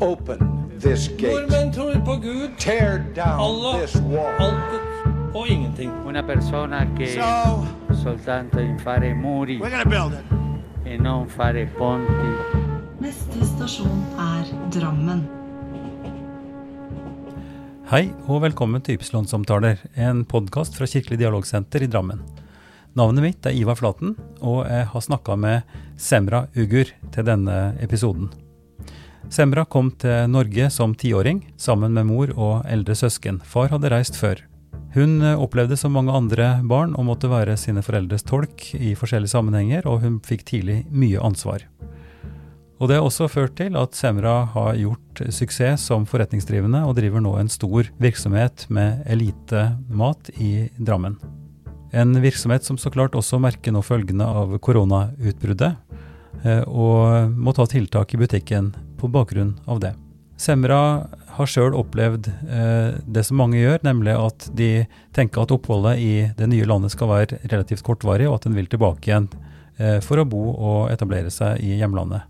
Open this gate. Nordmenn tror på Gud, Tear down Allah, this wall. alt og ingenting. Una persona che So soltanto in fare muri we're gonna build it. e non fare ponti. Neste stasjon er Drammen. Hei og velkommen til Ypsilon-samtaler, en podkast fra Kirkelig dialogsenter i Drammen. Navnet mitt er Ivar Flaten, og jeg har snakka med Semra Ugur til denne episoden. Semra kom til Norge som tiåring, sammen med mor og eldre søsken. Far hadde reist før. Hun opplevde som mange andre barn å måtte være sine foreldres tolk i forskjellige sammenhenger, og hun fikk tidlig mye ansvar. Og det har også ført til at Semra har gjort suksess som forretningsdrivende, og driver nå en stor virksomhet med elitemat i Drammen. En virksomhet som så klart også merker nå følgene av koronautbruddet, eh, og må ta tiltak i butikken på bakgrunn av det. Semra har sjøl opplevd eh, det som mange gjør, nemlig at de tenker at oppholdet i det nye landet skal være relativt kortvarig, og at en vil tilbake igjen eh, for å bo og etablere seg i hjemlandet.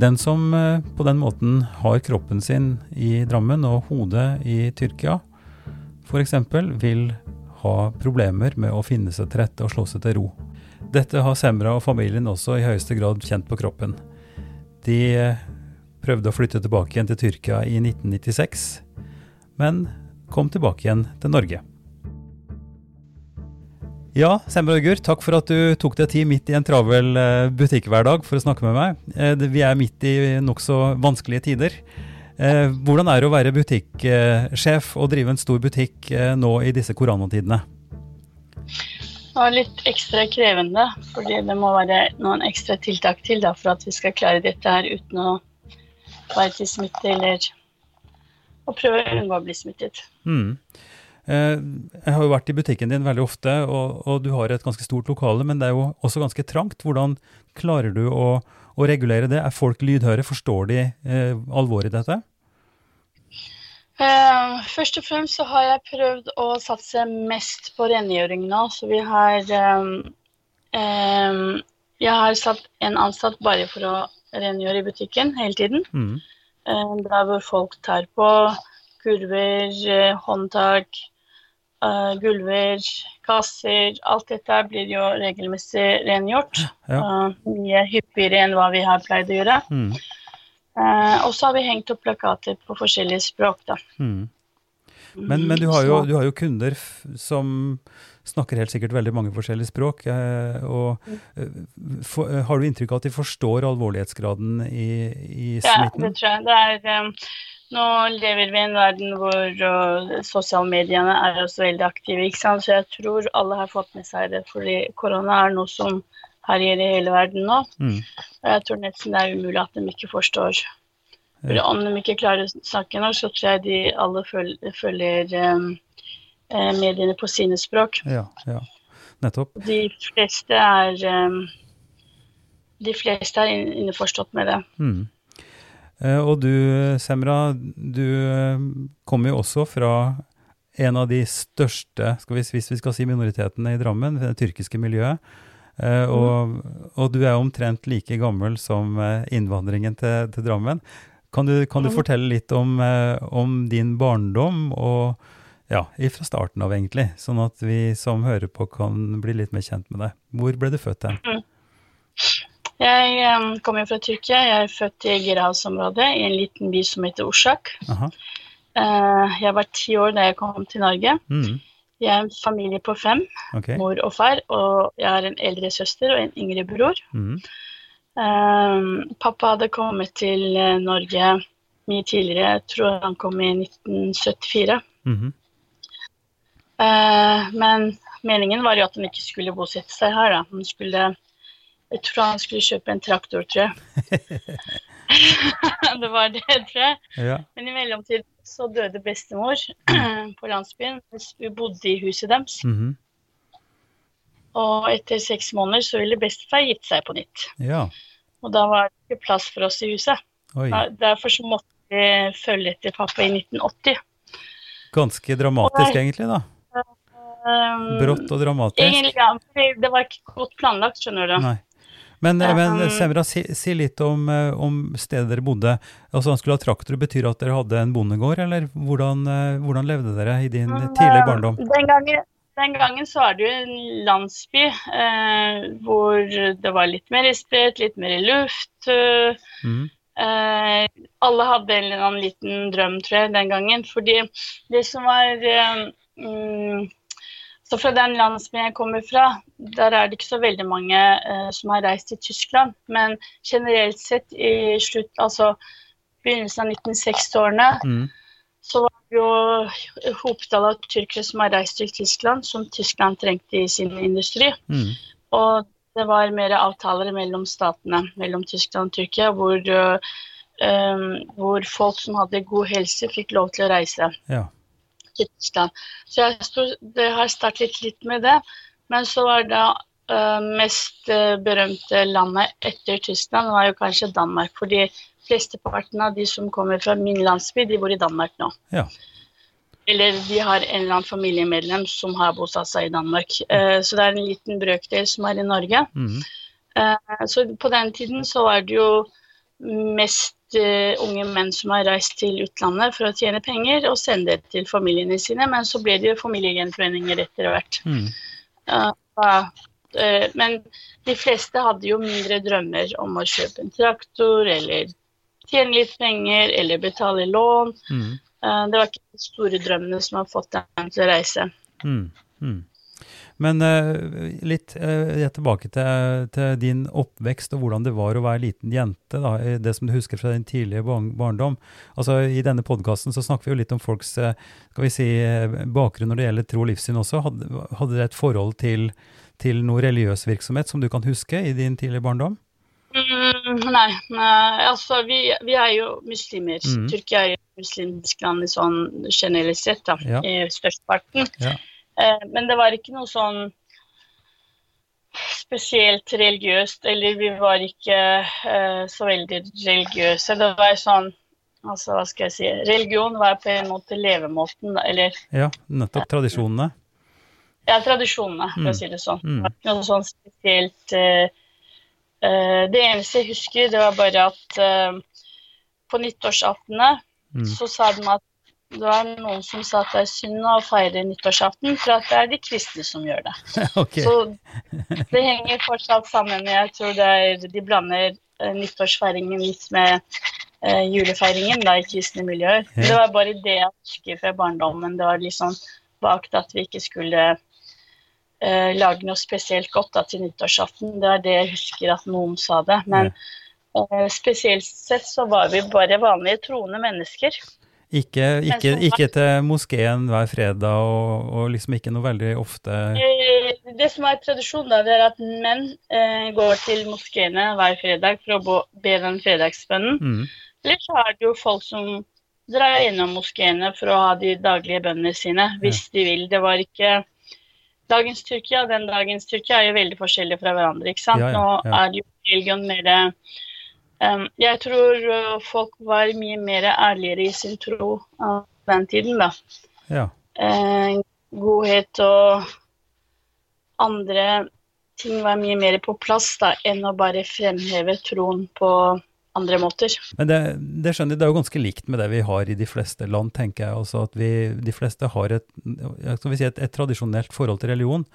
Den som eh, på den måten har kroppen sin i Drammen og hodet i Tyrkia, f.eks., vil ha problemer med å finne seg til rette og slå seg til ro. Dette har Semra og familien også i høyeste grad kjent på kroppen. De eh, prøvde å flytte tilbake igjen til Tyrkia i 1996, men kom tilbake igjen til Norge. Ja, Semra Ugur, takk for at du tok deg tid midt i en travel eh, butikkhverdag for å snakke med meg. Eh, Vi er midt i nokså vanskelige tider. Hvordan er det å være butikksjef og drive en stor butikk nå i disse koronatidene? Det var litt ekstra krevende, fordi det må være noen ekstra tiltak til da, for at vi skal klare dette her uten å være til smitte eller å prøve å unngå å bli smittet. Mm. Eh, Jeg har jo vært i butikken din veldig ofte, og, og du har et ganske stort lokale, men det er jo også ganske trangt. Hvordan klarer du å, å regulere det? Er folk lydhøre? Forstår de eh, alvoret i dette? Eh, først og fremst så har jeg prøvd å satse mest på rengjøring nå, så vi har um, um, Jeg har satt en ansatt bare for å rengjøre i butikken hele tiden. Mm. Uh, Der hvor folk tar på kurver, eh, håndtak, uh, gulver, kasser. Alt dette blir jo regelmessig rengjort. Ja. eh, Mye hyppigere enn hva vi har pleid å gjøre. Mm. Eh, Og så har vi hengt opp plakater på forskjellige språk, da. Mm. Men, men du, har jo, du har jo kunder som snakker helt sikkert veldig mange forskjellige språk. Eh, og eh, for, eh, Har du inntrykk av at de forstår alvorlighetsgraden i, i Ja, det tror jeg. Det er, um, nå lever vi i en verden hvor uh, sosialmediene er også veldig aktive, ikke sant? så jeg tror alle har fått med seg det. Fordi korona er noe som herjer i hele verden nå. Mm. Og jeg tror nesten det er umulig at de ikke forstår. For Om de ikke klarer å snakke norsk, så tror jeg de alle følger, følger um, eh, mediene på sine språk. Ja, ja. Nettopp. De fleste er um, de fleste er innforstått med det. Mm. Eh, og du, Semra, du eh, kommer jo også fra en av de største, vi, hvis vi skal si minoritetene i Drammen, det tyrkiske miljøet. Eh, og, og du er omtrent like gammel som eh, innvandringen til, til Drammen. Kan du, kan du fortelle litt om, eh, om din barndom, og ja, fra starten av egentlig, sånn at vi som hører på kan bli litt mer kjent med deg. Hvor ble du født hen? Jeg um, kommer fra Tyrkia. Jeg er født i Egerhavsområdet, i en liten by som heter Orsak. Jeg var ti år da jeg kom til Norge. Mm, Jeg er en familie på fem, okay. mor og far, og jeg har en eldre søster og en yngre bror. Mm, Um, pappa hadde kommet til eh, Norge mye tidligere, jeg tror han kom i 1974. Mm -hmm. uh, men meningen var jo at han ikke skulle bosette seg her. Da. Han skulle, jeg tror han skulle kjøpe en traktor, tror jeg. det var det, tror jeg. ja. Men i mellomtiden så døde bestemor på landsbyen vi bodde i huset deres. mhm. Og etter seks måneder så ville bestefar gitt seg på nytt. Ja, Og da var det ikke plass for oss i huset. oi. Derfor så måtte vi følge etter pappa i 1980. Ganske dramatisk egentlig da. Um, Brått og dramatisk. Egentlig, ja, det var ikke godt planlagt, skjønner du. Nei. Men, um, men Semra, si, si litt om, eh, om stedet dere bodde. Altså Han skulle ha traktor, betyr at dere hadde en bondegård, eller hvordan, eh, hvordan levde dere i din Mm, tidlige eh, barndom? Den gangen, den gangen så var det jo en landsby eh, hvor det var litt mer spredt, litt mer luft. eh, Mhm. Eh, alle hadde en eller annen liten drøm, tror jeg, den gangen. Fordi det som var eh, mm, Så fra den landsbyen jeg kommer fra, der er det ikke så veldig mange eh, som har reist til Tyskland. Men generelt sett i slutt, altså begynnelsen av 1960-årene, mm. så var det jo hopetall av tyrkere som har reist til Tyskland, som Tyskland trengte i sin industri. Mm. Og det var mer avtaler mellom statene, mellom Tyskland og Tyrkia, hvor, uh, um, hvor folk som hadde god helse, fikk lov til å reise Ja. Tyskland. Så jeg tror det har startet litt med det. Men så var det øh, mest øh, berømte landet etter Tyskland var jo kanskje Danmark. fordi flesteparten av de som kommer fra min landsby, de bor i Danmark nå. Ja. Eller de har en eller annen familiemedlem som har bosatt seg i Danmark. Eh, så det er en liten brøkdel som er i Norge. Mm. Eh, så på den tiden så var det jo mest eh, unge menn som har reist til utlandet for å tjene penger og sende det til familiene sine, men så ble det jo familiegjenforeninger etter hvert. Mm. Uh, eh, men de fleste hadde jo mindre drømmer om å kjøpe en traktor eller tjene litt penger eller betale lån. Mm. Uh, Det var ikke de store drømmene som har fått dem til å reise. Mm, mm. Men eh, litt eh, tilbake til, til din oppvekst og hvordan det var å være liten jente. Da, det som du husker fra din tidlige barndom. Altså I denne podkasten snakker vi jo litt om folks eh, skal vi si, bakgrunn når det gjelder tro og livssyn også. Hadde, hadde dere et forhold til, til noe religiøs virksomhet som du kan huske i din tidlige barndom? Mm, nei, nei, altså vi, vi er jo muslimer. Mm. Tyrkia er jo muslimsk land i sånn generelt sett, da, Ja. i størsteparten. Ja. Eh, men det var ikke noe sånn spesielt religiøst, eller vi var ikke uh, så veldig religiøse. Det var sånn Altså, hva skal jeg si Religion var på en måte levemåten, eller Ja, nettopp. Tradisjonene. ja, tradisjonene, for Mm. å si det sånn. Mm. Det var noe sånn spesielt uh, uh, Det eneste jeg husker, det var bare at på nyttårsaftene Mm. så sa de at det var noen som sa at det er synd å feire nyttårsaften, for at det er de kristne som gjør det. Okay. Så det henger fortsatt sammen. Jeg tror det er, de blander eh, nyttårsfeiringen litt med eh, julefeiringen da, i kristne miljøer. Ja. Det var bare det jeg husker fra barndommen. Det var liksom bak at vi ikke skulle eh, lage noe spesielt godt da, til nyttårsaften. Det er det jeg husker at noen sa det. Men eh, spesielt sett så var vi bare vanlige troende mennesker. Ikke, ikke, ikke til moskeen hver fredag, og, og liksom ikke noe veldig ofte Eh, Det som er tradisjon, da, det er at menn eh, går til moskeene hver fredag for å be den fredagsbønnen. mm. Eller så er det jo folk som drar innom moskeene for å ha de daglige bønnene sine, hvis de vil. Det var ikke Dagens Tyrkia den dagens Tyrkia er jo veldig forskjellige fra hverandre. ikke sant? Ja, ja, Nå er det jo religion mer Jeg tror uh, folk var mye mer ærligere i sin tro av den tiden, da. Ja. Eh, godhet og andre ting var mye mer på plass da, enn å bare fremheve troen på andre måter. Men det, det skjønner jeg, det er jo ganske likt med det vi har i de fleste land, tenker jeg. Altså at vi, de fleste har et, si et, et tradisjonelt forhold til religion.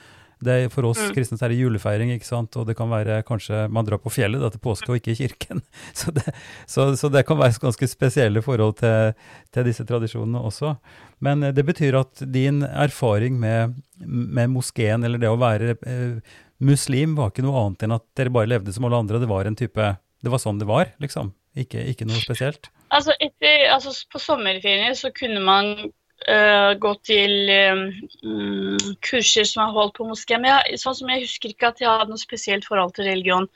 Det er, for oss Mm. kristne er det julefeiring, ikke sant? og det kan være kanskje man drar på fjellet da, til påske og ikke i kirken. Så det, så, så det kan være ganske spesielle forhold til, til disse tradisjonene også. Men eh, det betyr at din erfaring med, med moskeen, eller det å være eh, muslim, var ikke noe annet enn at dere bare levde som alle andre, og det var en type Det var sånn det var, liksom? Ikke, ikke noe spesielt? Altså, etter, altså På sommerferien så kunne man gå til øh, mm, kurser som er holdt på moské. Men jeg, sånn som jeg husker ikke at jeg hadde noe spesielt forhold til religion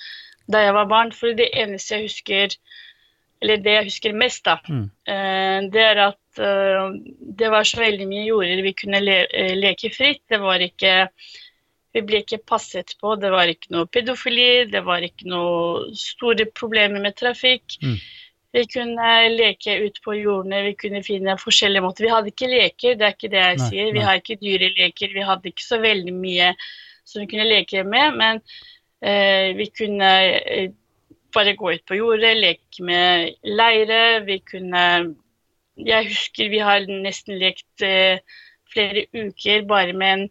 da jeg var barn. For det eneste jeg husker, eller det jeg husker mest, da, Mm. øh, det er at det var så veldig mye jorder vi kunne le leke fritt. Det var ikke vi ble ikke passet på, det var ikke noe pedofili, det var ikke noe store problemer med trafikk. Mm. Vi kunne leke ut på jordene, vi kunne finne forskjellige måter. Vi hadde ikke leker, det er ikke det jeg Nei, sier. Vi nei. har ikke dyreleker, vi hadde ikke så veldig mye som vi kunne leke med. Men Eh, vi kunne eh, bare gå ut på jordet, leke med leire. Vi kunne Jeg husker vi har nesten lekt eh, flere uker bare med en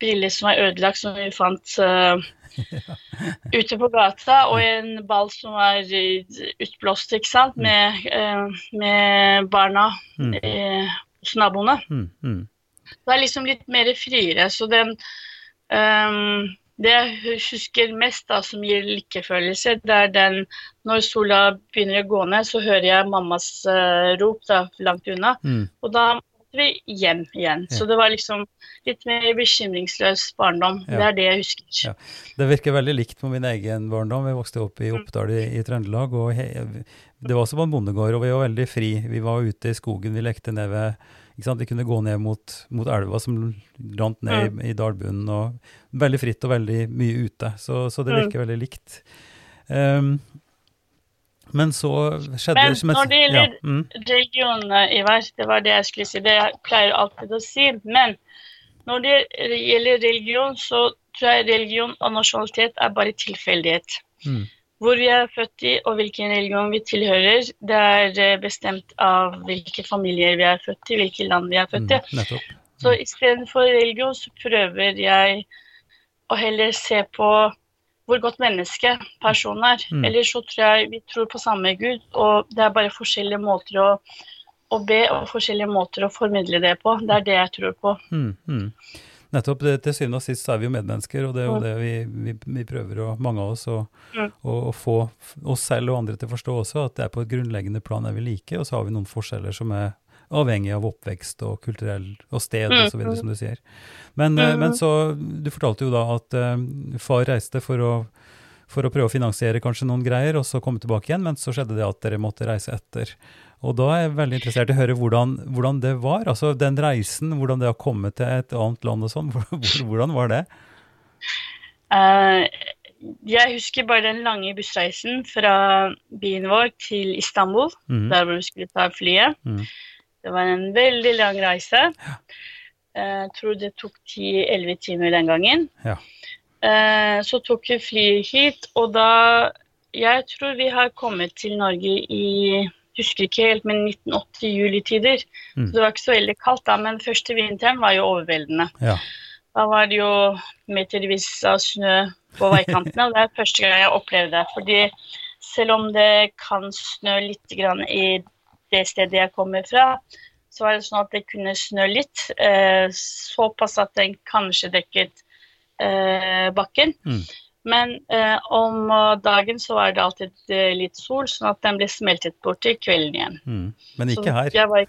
brille som var ødelagt, som vi fant eh, ute på gata, og en ball som var eh, utblåst, ikke sant, med, eh, med barna Mm. eh, hos naboene. Mm, mm. Det er liksom litt mer friere, så den um, Det jeg husker mest da, som gir lykkefølelse, det er den når sola begynner å gå ned, så hører jeg mammas uh, rop da, langt unna. Mm. Og da vi hjem igjen. Ja. Så det var liksom litt mer bekymringsløs barndom. Ja. Det er det jeg husker. Ja. Det virker veldig likt på min egen barndom. Jeg vokste opp i Oppdal i, i Trøndelag. og he, Det var også på en bondegård, og vi var veldig fri. Vi var ute i skogen, vi lekte ned ved ikke sant? Vi kunne gå ned mot, mot elva som rant ned i, i dalbunnen. og Veldig fritt og veldig mye ute. Så, så det Mm. virker veldig likt. Ehm, men så skjedde Men som et- når det gjelder- ja, mm, Religion, i Ivar, det var det jeg skulle si. Det jeg pleier alltid å si. Men når det gjelder religion, så tror jeg religion og nasjonalitet er bare tilfeldighet. mm, Hvor vi er født i og hvilken religion vi tilhører, det er eh, bestemt av hvilke familier vi er født i, hvilke land vi er mm, født i. nettopp. Så istedenfor religion så prøver jeg å heller se på hvor godt menneske personen er. Mm. Eller så tror jeg vi tror på samme Gud, og det er bare forskjellige måter å, å be og forskjellige måter å formidle det på. Det er det jeg tror på. Mm, mm. Nettopp. Det, til syvende og sist er vi jo medmennesker, og det er jo Mm. det vi, vi, vi prøver, å, mange av oss, å, Mm. å, å få oss selv og andre til å forstå også, at det er på et grunnleggende plan er vi like, og så har vi noen forskjeller som er avhengig av oppvekst og kulturell og sted Mm, og så videre, som du sier. Men, eh, men så, du fortalte jo da at eh, far reiste for å, for å prøve å finansiere kanskje noen greier, og så komme tilbake igjen, men så skjedde det at dere måtte reise etter. Og da er jeg veldig interessert i å høre hvordan, hvordan det var, altså den reisen, hvordan det har kommet til et annet land og sånn, hvordan var det? Uh, jeg husker bare den lange bussreisen fra byen vår til Istanbul, mm. der hvor vi skulle ta flyet. Mhm. Det var en veldig lang reise. Jeg tror det tok 10-11 timer den gangen. Ja. Eh, Så tok vi flyet hit, og da Jeg tror vi har kommet til Norge i Husker ikke helt, men 1980 juletider. Mm. Så det var ikke så veldig kaldt da, men første vinteren var jo overveldende. Ja. Da var det jo metervis av snø på veikantene, og det er første gang jeg opplevde det. Fordi selv om det kan snø litt grann i det stedet jeg kommer fra, så var det sånn at det kunne snø litt. Eh, såpass at den kanskje dekket eh, bakken. Mm. Men eh, om dagen så var det alltid eh, litt sol, sånn at den ble smeltet bort til kvelden igjen. Mm. Men Så ikke her. jeg var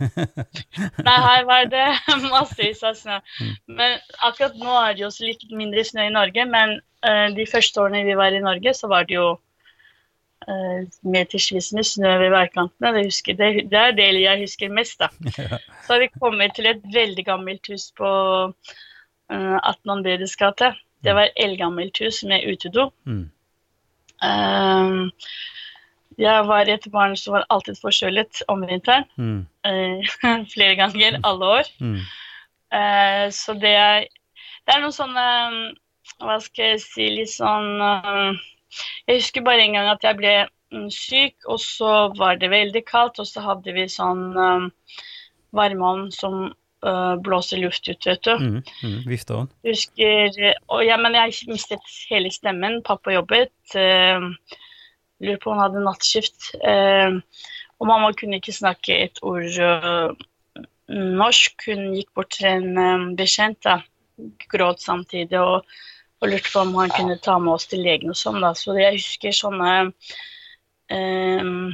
Nei, her var det massevis av snø. Mm. Men akkurat nå er det jo også litt mindre snø i Norge, men eh, de første årene vi var i Norge, så var det jo metersvis med snø ved veikantene. Det, husker, det, det er det jeg husker mest, da. Så har vi kommet til et veldig gammelt hus på uh, 18 Andredes gate. Det var et eldgammelt hus med utedo. Mm. Uh, jeg var et barn som var alltid forkjølet om vinteren. Mm. Uh, flere ganger alle år. Mm. Uh, så det er, det er noen sånne Hva skal jeg si Litt sånn eh, Jeg husker bare en gang at jeg ble mm, syk, og så var det veldig kaldt, og så hadde vi sånn um, varmeovn som uh, blåser luft ut, vet du. Mm. Mm. Vifteovn. Husker og ja, men jeg mistet hele stemmen. Pappa jobbet. Uh, lurer på om han hadde nattskift. Uh, og mamma kunne ikke snakke et ord uh, norsk. Hun gikk bort til en eh, bekjent, da. Gråt samtidig og, og lurte på om han kunne ta med oss til legen og sånn, da. Så jeg husker sånne um,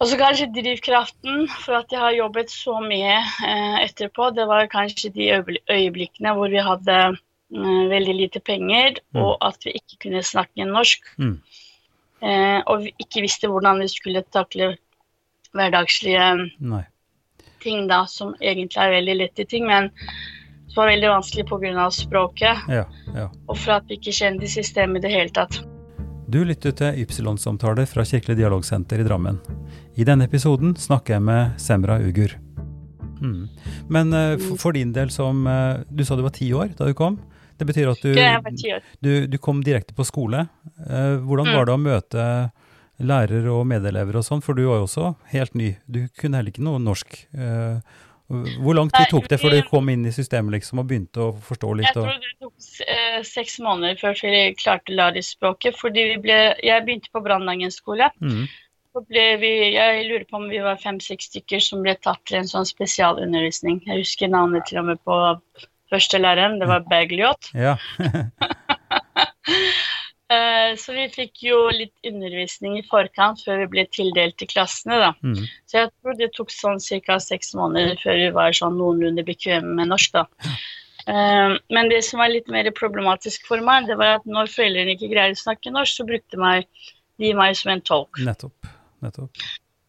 og så kanskje drivkraften for at jeg har jobbet så mye uh, etterpå, det var kanskje de øyeblikkene hvor vi hadde uh, veldig lite penger, Mm. og at vi ikke kunne snakke norsk. Mm. Uh, og vi ikke visste hvordan vi skulle takle hverdagslige Nei. ting, da, som egentlig er veldig lette ting, men som var veldig vanskelig pga. språket, Ja. ja. og for at vi ikke kjente systemet i det hele tatt. Du lytter til Ypsilon-samtaler fra Kirkelig dialogsenter i Drammen. I denne episoden snakker jeg med Semra Ugur. Mm. Men eh, for, for din del som eh, Du sa du var ti år da du kom Det betyr at du, du, du kom direkte på skole. Eh, hvordan Mm. var det å møte lærere og medelever og sånn, for du var jo også helt ny. Du kunne heller ikke noe norsk. Hvor lang tid tok det før du kom inn i systemet liksom, og begynte å forstå litt? Jeg tror det tok eh, seks måneder før vi klarte Lari-språket. Fordi vi ble, jeg begynte på Brandlangen skole. mm, vi, jeg lurer på om vi var fem-seks stykker som ble tatt til en sånn spesialundervisning. Jeg husker navnet til og med på førstelæreren. Det var Bergljot. ja. Eh, så vi fikk jo litt undervisning i forkant før vi ble tildelt til klassene, da. Mm, Så jeg tror det tok sånn ca. seks måneder før vi var sånn noenlunde bekvemme med norsk, da. Eh, men det som var litt mer problematisk for meg, det var at når foreldrene ikke greier å snakke norsk, så brukte meg, de meg som en tolk. nettopp. nettopp.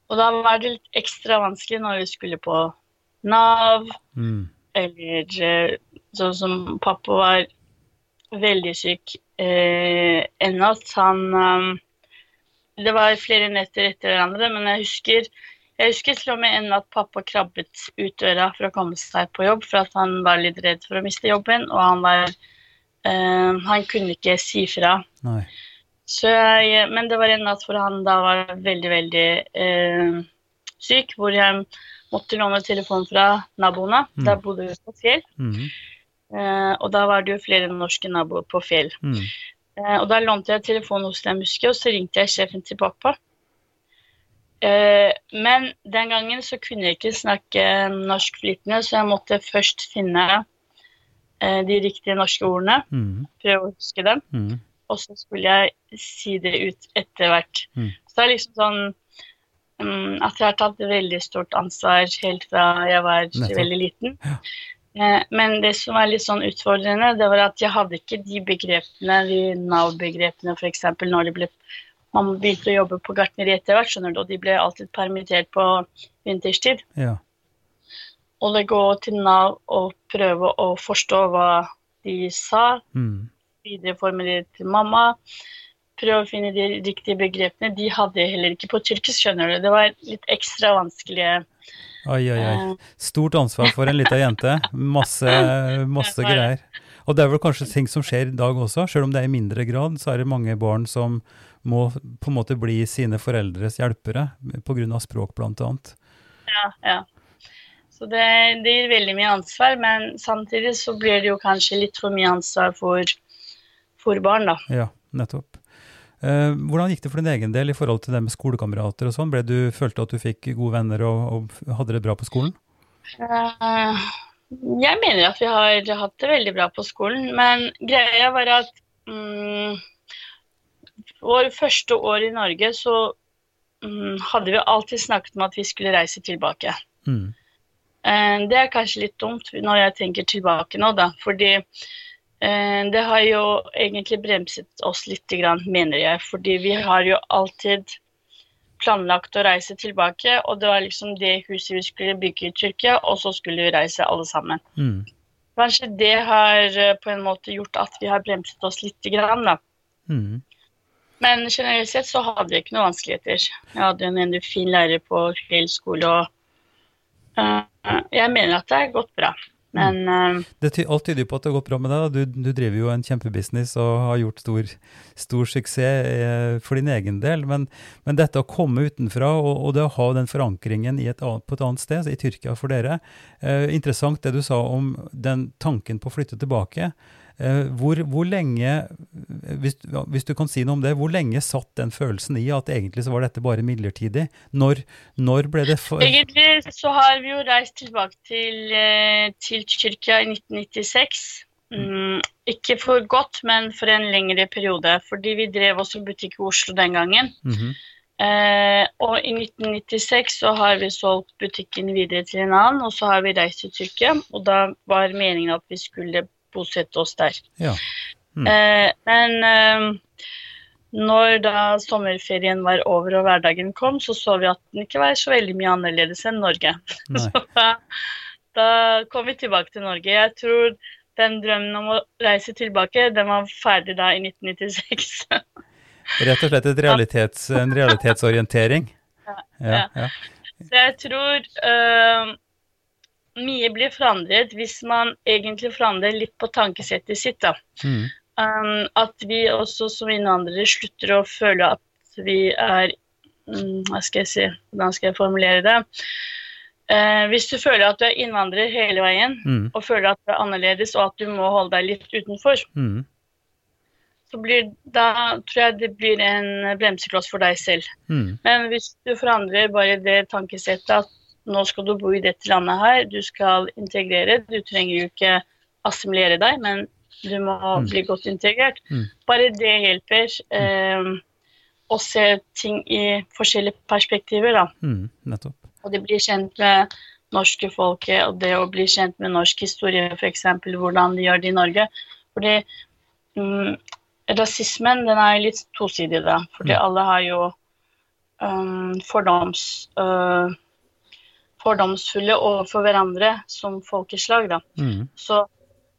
Og da var det litt ekstra vanskelig når vi skulle på Nav, Mm, eller eh, sånn som pappa var veldig syk en natt. Han eh, Det var flere netter etter hverandre, men jeg husker jeg husker til og med en at pappa krabbet ut døra for å komme seg på jobb, for at han var litt redd for å miste jobben, og han var eh, Han kunne ikke si fra. jeg, men det var en natt hvor han da var veldig, veldig eh, syk, hvor jeg måtte låne telefon fra naboene. Mm. Der bodde vi på Fjell, Mm, eh, og da var det jo flere norske naboer på Fjell. mm, Eh, og da lånte jeg telefonen hos dem, husker jeg, og så ringte jeg sjefen til pappa. Eh, men den gangen så kunne jeg ikke snakke norsk flytende, så jeg måtte først finne eh, de riktige norske ordene, mm, prøve å huske dem mm, og så skulle jeg si det ut etter hvert. Mm. Så det er liksom sånn mm, at jeg har tatt veldig stort ansvar helt fra jeg var Nettopp. veldig liten. Ja. Eh, men det som er litt sånn utfordrende, det var at jeg hadde ikke de begrepene, de Nav-begrepene f.eks. når de ble man begynte å jobbe på gartneri etter hvert, skjønner du, og de ble alltid permittert på vinterstid. ja. Og det går til Nav og prøve å forstå hva de sa, Mm, videreformulere til mamma. Prøve å finne de riktige begrepene. De hadde jeg heller ikke på tyrkisk, skjønner du. Det var litt ekstra vanskelige. Ai, ai. eh, Stort ansvar for en lita jente. Masse, masse greier. Og det er vel kanskje ting som skjer i dag også, selv om det er i mindre grad, så er det mange barn som må på en måte bli sine foreldres hjelpere, pga. språk annet. Ja, ja. Så det, det gir veldig mye ansvar, men samtidig så blir det jo kanskje litt for mye ansvar for, for barn, da. Ja, nettopp. Eh, hvordan gikk det for din egen del i forhold til det med skolekamerater og sånn? Du Følte at du fikk gode venner og, og hadde det bra på skolen? Eh, jeg mener at vi har hatt det veldig bra på skolen, men greia var at mm, vår første år i Norge så mm, hadde vi alltid snakket om at vi skulle reise tilbake. Mm. Eh, Det er kanskje litt dumt når jeg tenker tilbake nå, da. Fordi det har jo egentlig bremset oss litt, mener jeg. Fordi vi har jo alltid planlagt å reise tilbake, og det var liksom det huset vi skulle bygge i Tyrkia, og så skulle vi reise alle sammen. Mm. Kanskje det har eh, på en måte gjort at vi har bremset oss litt, da. Mm. Men generelt sett så hadde jeg ikke noen vanskeligheter. Jeg hadde en veldig fin lærer på Fjell skole, og eh, jeg mener at det har gått bra. Men eh, Det ty alt tyder jo på at det har gått bra med deg. Du, du driver jo en kjempebusiness og har gjort stor, stor suksess eh, for din egen del. Men, men dette å komme utenfra og, og det å ha den forankringen i et annet, på et annet sted, i Tyrkia for dere eh, Interessant det du sa om den tanken på å flytte tilbake. Eh, hvor, hvor lenge, hvis, hvis du kan si noe om det, hvor lenge satt den følelsen i at egentlig så var dette bare midlertidig? Når, når ble det for egentlig så har vi jo reist tilbake til, eh, til Tyrkia i 1996. Mm, ikke for godt, men for en lengre periode. Fordi vi drev også butikk i Oslo den gangen. Mhm. Eh, og i 1996 så har vi solgt butikken videre til en annen, og så har vi reist til Tyrkia. Og da var meningen at vi skulle bosette oss der. Ja. Mm. Eh, men eh, når da sommerferien var over og hverdagen kom, så så vi at den ikke var så veldig mye annerledes enn Norge. Så da, da kom vi tilbake til Norge. Jeg tror den drømmen om å reise tilbake, den var ferdig da i 1996. Rett og slett et realitets, en realitetsorientering. Ja, ja. Så jeg tror øh, mye blir forandret hvis man egentlig forandrer litt på tankesettet sitt. da. Mm. Um, at vi også som innvandrere slutter å føle at vi er um, Hva skal jeg si, hvordan skal jeg formulere det? Uh, hvis du føler at du er innvandrer hele veien, Mm. og føler at du er annerledes og at du må holde deg litt utenfor, Mm. så blir, da tror jeg det blir en bremsekloss for deg selv. Mm. Men hvis du forandrer bare det tankesettet at nå skal du bo i dette landet her, du skal integrere, du trenger jo ikke assimilere deg, men du må Mm. bli godt integrert. Mm. Bare det hjelper eh, å se ting i forskjellige perspektiver, da. Mm. Og det blir kjent med norske folket, og det å bli kjent med norsk historie, f.eks. hvordan de gjør det i Norge. Fordi mm, rasismen den er litt tosidig, da. Fordi Mm. alle har jo um, fordoms, øh, fordomsfulle overfor hverandre som folkeslag, da. Mm. Så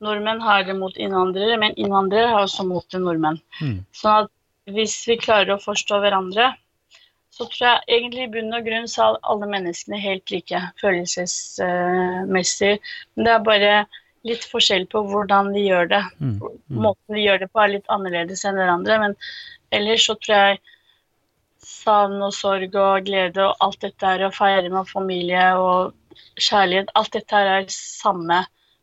nordmenn har det mot innvandrere, men innvandrere har også mot det nordmenn. Mm. Sånn at hvis vi klarer å forstå hverandre, så tror jeg egentlig i bunn og grunn så er alle menneskene helt like følelsesmessig. Men det er bare litt forskjell på hvordan de gjør det. Mm. Mm. Måten de gjør det på er litt annerledes enn hverandre, men ellers så tror jeg savn og sorg og glede og alt dette her, å feire med familie og kjærlighet, alt dette her er samme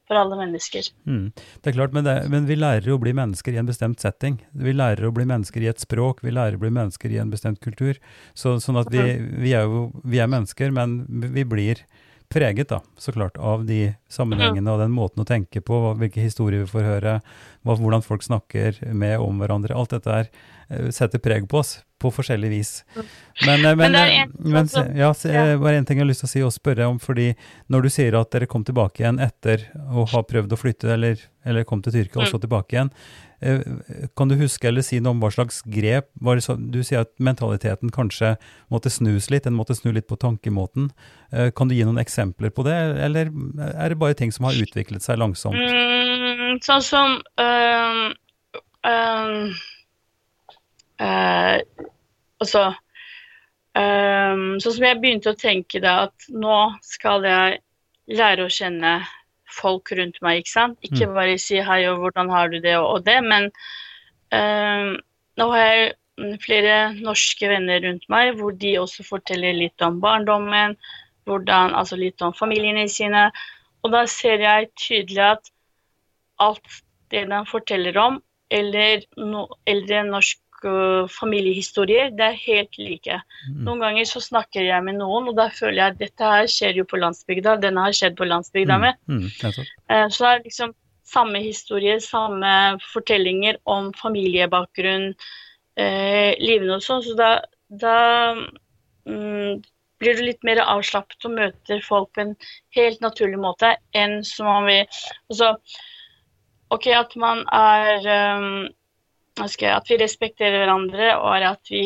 for alle mennesker. Mm. Det er klart, men, det, men vi lærer å bli mennesker i en bestemt setting. Vi lærer å bli mennesker i et språk, vi lærer å bli mennesker i en bestemt kultur. Så, sånn at vi, vi er jo vi er mennesker, men vi blir preget, da, så klart, av de sammenhengene og den måten å tenke på, hvilke historier vi får høre, hva, hvordan folk snakker med om hverandre. Alt dette her eh, setter preg på oss på forskjellig vis. Men, eh, men, Men det er en- men ja, bare én ting jeg har lyst til å si og spørre om, fordi når du sier at dere kom tilbake igjen etter å ha prøvd å flytte, eller, eller kom til Tyrkia og så tilbake igjen, eh, kan du huske eller si noe om hva slags grep så, Du sier at mentaliteten kanskje måtte snus litt, den måtte snu litt på tankemåten. Eh, Kan du gi noen eksempler på det, eller er det bare ting som har utviklet seg langsomt? Mm, sånn som øh, øh, Altså Sånn som jeg begynte å tenke da, at nå skal jeg lære å kjenne folk rundt meg, ikke sant? Ikke bare si hei og hvordan har du det og, det, men øhm, nå har jeg mm, flere norske venner rundt meg, hvor de også forteller litt om barndommen, hvordan, altså litt om familiene sine. Og da ser jeg tydelig at alt det de forteller om, eller no, eldre norsk øh, familiehistorier, det er helt like. Mm. Noen ganger så snakker jeg med noen, og da føler jeg at dette her skjer jo på landsbygda, denne har skjedd på landsbygda mi. Mm, mm. Eh, Så det er liksom samme historie, samme fortellinger om familiebakgrunn, eh, livene og sånn. Så da, da mm, blir du litt mer avslappet og møter folk på en helt naturlig måte enn som man vil. Altså, OK, at man er um, At vi respekterer hverandre og at vi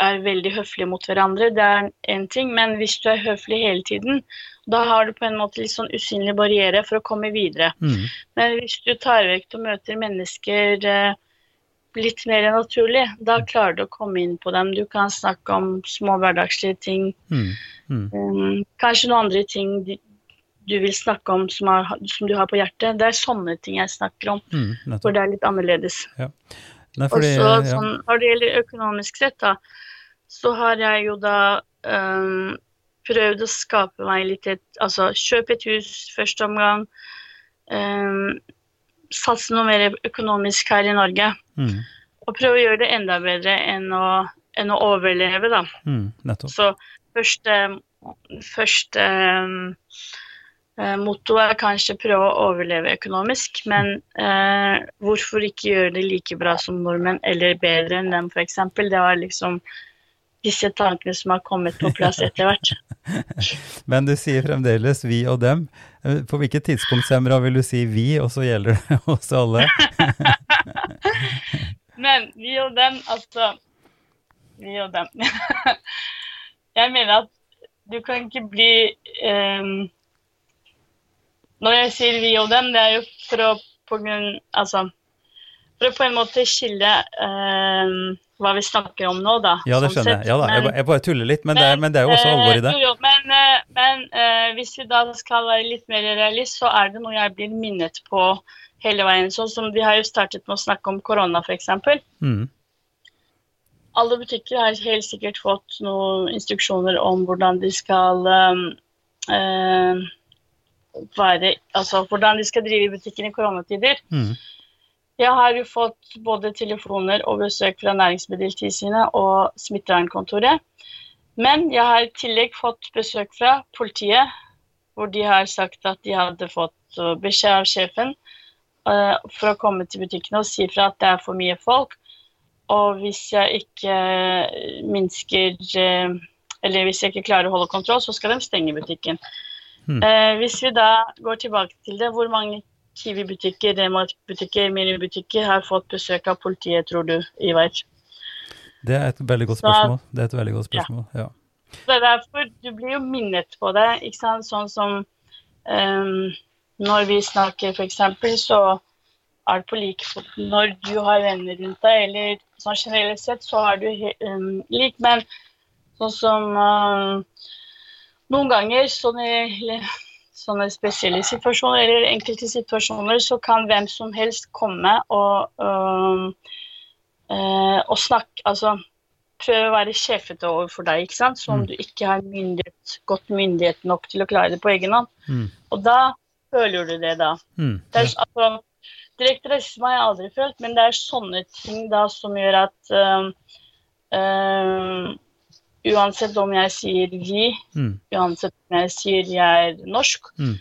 er veldig høflige mot hverandre, det er én ting. Men hvis du er høflig hele tiden, da har du på en måte litt sånn usynlig barriere for å komme videre. Mm, Men hvis du tar vekk og møter mennesker eh, litt mer naturlig, da klarer du å komme inn på dem. Du kan snakke om små hverdagslige ting. mm, mm, Um, kanskje noen andre ting du, vil snakke om som, er, som du har på hjertet. Det er sånne ting jeg snakker om, mm, nettopp. hvor det er litt annerledes. Nei, Og fordi, så ja. sånn, Når det gjelder økonomisk sett, da, så har jeg jo da um, prøvd å skape meg litt et Altså kjøpe et hus første omgang. Um, satse noe mer økonomisk her i Norge. Mm, Og prøve å gjøre det enda bedre enn å, enn å overleve, da. mm. Så første, første um, eh, motto er kanskje prøve å overleve økonomisk, men eh, hvorfor ikke gjøre det like bra som nordmenn, eller bedre enn dem, f.eks. Det var liksom disse tankene som har kommet på plass etter hvert. Men du sier fremdeles vi og dem. Eh, På hvilket tidspunkt, Semra, vil du si vi, og så gjelder det hos alle? Men vi og dem, altså Vi og dem. jeg mener at du kan ikke bli ehm, Når jeg sier vi og dem, det er jo for å på grunn Altså for å på en måte skille ehm, hva vi snakker om nå, da. Ja, det sånn skjønner jeg. Ja da, Men- jeg bare tuller litt, men det er, men det er jo også eh, alvor i det. Jo, men Eh, men eh, hvis vi da skal være litt mer realist, så er det noe jeg blir minnet på hele veien. Sånn som vi har jo startet med å snakke om korona, f.eks. Mm. Alle butikker har helt sikkert fått noen instruksjoner om hvordan de skal um, eh, være Altså hvordan de skal drive butikken i koronatider. Mm. Jeg har jo fått både telefoner og besøk fra Næringsmiddeltilsynet og smittevernkontoret. Men jeg har i tillegg fått besøk fra politiet, hvor de har sagt at de hadde fått uh, beskjed av sjefen uh, for å komme til butikkene og si fra at det er for mye folk. Og hvis jeg ikke minsker uh, Eller hvis jeg ikke klarer å holde kontroll, så skal de stenge butikken. Hmm. Eh, hvis vi da går tilbake til det, hvor mange Kiwi-butikker, Rema-butikker, minibutikker har fått besøk av politiet, tror du, Ivar? Det er et veldig godt Så- spørsmål. Det er et veldig godt spørsmål, ja. Det er derfor du blir jo minnet på det, ikke sant? Sånn som um, når vi snakker f.eks., så er det på like fot når du har venner rundt deg, eller sånn generelt sett så er du ehm, lik, men sånn som ehm, noen ganger sånne, i sånne spesielle situasjoner, eller enkelte situasjoner, så kan hvem som helst komme og, øh, øh, og snakke, altså prøve å være sjefete overfor deg, ikke sant? som Mm. du ikke har myndighet, godt myndighet nok til å klare det på egen hånd. Mm. Og da føler du det, da. Mm. Det er, altså, direkte rasisme har jeg aldri følt, men det er sånne ting da som gjør at øh, Uansett om jeg sier vi, Mm. uansett om jeg sier jeg er norsk, Mm.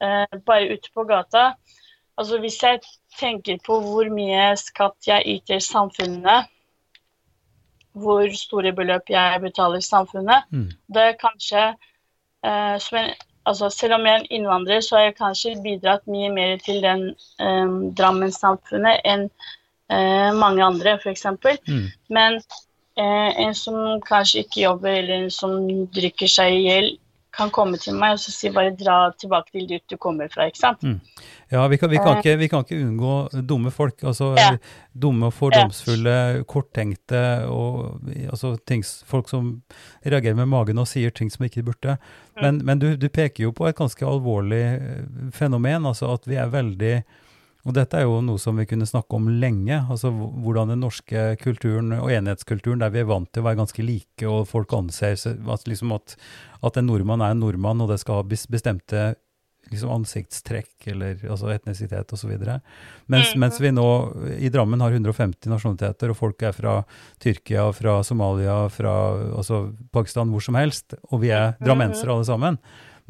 eh, bare ute på gata Altså Hvis jeg tenker på hvor mye skatt jeg yter samfunnet, hvor store beløp jeg betaler samfunnet, Mm. det er kanskje eh, en, altså Selv om jeg er en innvandrer, så har jeg kanskje bidratt mye mer til den eh, Drammen-samfunnet enn eh, mange andre, f.eks. Mm. Men en som kanskje ikke jobber, eller en som drikker seg i hjel, kan komme til meg og så si bare dra tilbake til dit du kommer fra. ikke sant? Ja, vi kan, vi, kan ikke, vi kan ikke unngå dumme folk. Altså Ja. dumme fordomsfulle, korttenkte og altså, ting, folk som reagerer med magen og sier ting som ikke de burde. Men, men du, du peker jo på et ganske alvorlig eh, fenomen, altså at vi er veldig og dette er jo noe som vi kunne snakke om lenge, altså hvordan den norske kulturen og enhetskulturen, der vi er vant til å være ganske like, og folk anser at, liksom at, at en nordmann er en nordmann, og det skal ha bestemte liksom ansiktstrekk eller altså etnisitet osv. Mens, mens vi nå i Drammen har 150 nasjonaliteter, og folk er fra Tyrkia, fra Somalia, fra altså Pakistan, hvor som helst, og vi er drammensere alle sammen.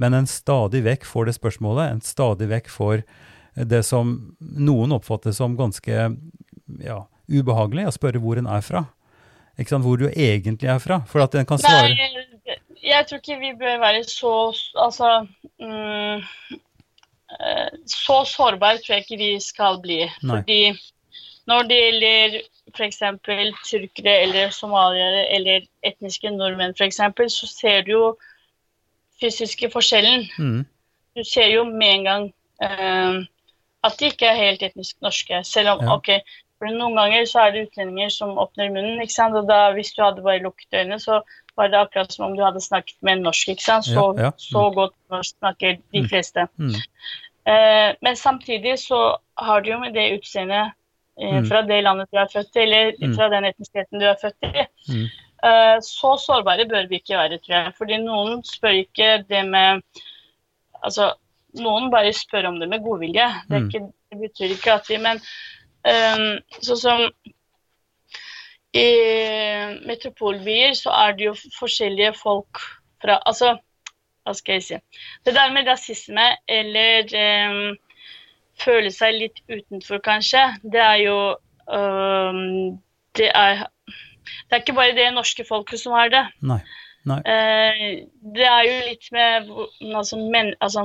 Men en stadig vekk får det spørsmålet, en stadig vekk får det som noen oppfatter som ganske ja, ubehagelig, å spørre hvor en er fra. Ikke sant, Hvor du egentlig er fra. For at en kan svare Nei, jeg tror ikke vi bør være så Altså mm, eh, Så sårbare tror jeg ikke vi skal bli. Nei. Fordi når det gjelder f.eks. tyrkere eller somaliere eller etniske nordmenn f.eks., så ser du jo fysiske forskjellen. mm, Du ser jo med en gang eh, at de ikke er helt etnisk norske. Selv om Ja. ok, for noen ganger så er det utlendinger som åpner munnen, ikke sant? og da hvis du hadde bare lukket øynene, så var det akkurat som om du hadde snakket med en norsk. ikke sant? Så, Ja, ja. så godt norsk snakker de Mm. fleste. mm, Eh, men samtidig så har du jo med det utseendet eh, Mm. fra det landet du er født i, eller Mm. fra den etnisiteten du er født i. mm, Eh, så sårbare bør vi ikke være, tror jeg. Fordi noen spør ikke det med Altså, noen bare spør om det med godvilje. Det, Mm. ikke, det betyr ikke at vi Men um, sånn som i metropolbyer så er det jo forskjellige folk fra Altså, hva skal jeg si Det der med rasisme eller um, føle seg litt utenfor, kanskje, det er jo um, Det er det er ikke bare det norske folket som har det. nei. Nei. Uh, det er jo litt med altså, men, altså,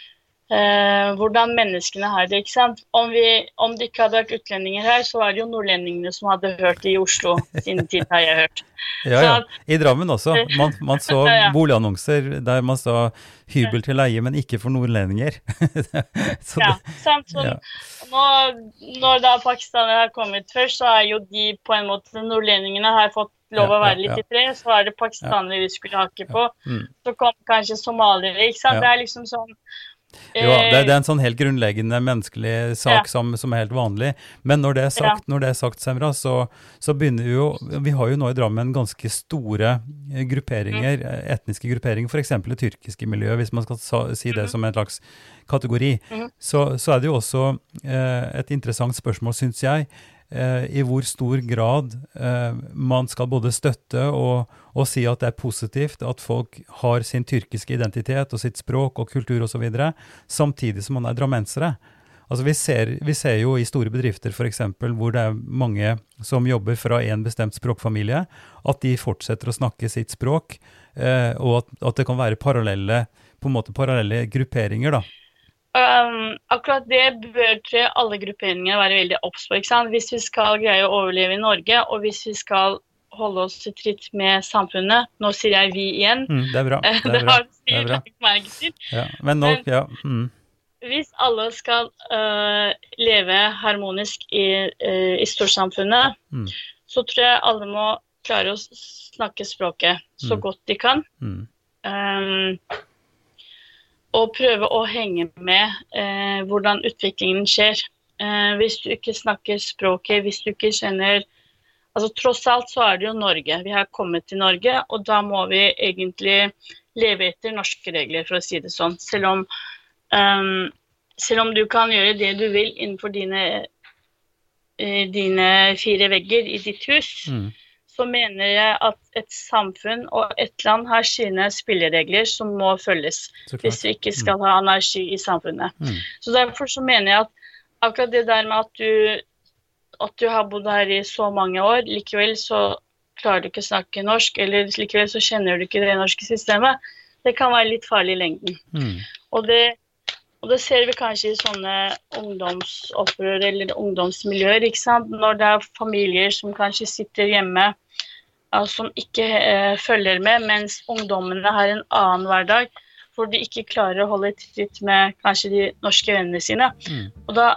eh, hvordan menneskene har det. ikke sant? Om, vi, om det ikke hadde vært utlendinger her, så var det jo nordlendingene som hadde hørt det i Oslo sin tid, har jeg hørt. Ja, ja. I Drammen også. Man, man så boligannonser der man sa hybel til leie, men ikke for nordlendinger. så Ja, det, sant? Så ja. nå, når da pakistanere har kommet først, så er jo de på en måte Nordlendingene har fått lov å være litt i fred, så er det pakistanere vi skulle hake på. Mm. Så kom kanskje somaliere, ikke sant. Det er liksom sånn Jo, det, eh, det er en sånn helt grunnleggende menneskelig sak Ja. som, som er helt vanlig. Men når det er sagt, når det er sagt Semra, så, så begynner vi jo Vi har jo nå i Drammen ganske store eh, grupperinger, mm. etniske grupperinger, f.eks. det tyrkiske miljøet, hvis man skal sa, si det som en slags kategori. Mm. Så, så er det jo også eh, et interessant spørsmål, syns jeg, eh, i hvor stor grad eh, man skal både støtte og, og si at det er positivt at folk har sin tyrkiske identitet og sitt språk og kultur osv., samtidig som man er drammensere. Altså vi, ser, vi ser jo i store bedrifter f.eks. hvor det er mange som jobber fra en bestemt språkfamilie, at de fortsetter å snakke sitt språk, eh, og at, at det kan være parallelle, på en måte parallelle grupperinger. da. Um, akkurat det bør tror alle grupperinger være veldig obs på. Hvis vi skal greie å overleve i Norge, og hvis vi skal holde oss i tritt med samfunnet Nå sier jeg vi igjen. Mm, det er bra. Det er bra. har Det er bra. sikkert lagt merke til. Ja. Men nå, ja. Mm, Hvis alle skal uh, leve harmonisk i, uh, i storsamfunnet, Mm. så tror jeg alle må klare å snakke språket så Mm. godt de kan. Um, og prøve å henge med eh, hvordan utviklingen skjer. Eh, hvis du ikke snakker språket, hvis du ikke kjenner altså Tross alt så er det jo Norge. Vi har kommet til Norge, og da må vi egentlig leve etter norske regler, for å si det sånn. Selv om, um, selv om du kan gjøre det du vil innenfor dine, eh, dine fire vegger i ditt hus, mm, så mener jeg at et samfunn og et land har sine spilleregler som må følges hvis vi ikke skal ha anarki i samfunnet. Mm. Så Derfor så mener jeg at akkurat det der med at du, at du har bodd her i så mange år, likevel så klarer du ikke å snakke norsk, eller likevel så kjenner du ikke det norske systemet, det kan være litt farlig i lengden. Mm. Og det, og det ser vi kanskje i sånne ungdomsopprør eller ungdomsmiljøer. ikke sant? Når det er familier som kanskje sitter hjemme og som ikke eh, følger med, mens ungdommene har en annen hverdag hvor de ikke klarer å holde tritt med kanskje de norske vennene sine. Mm. Og da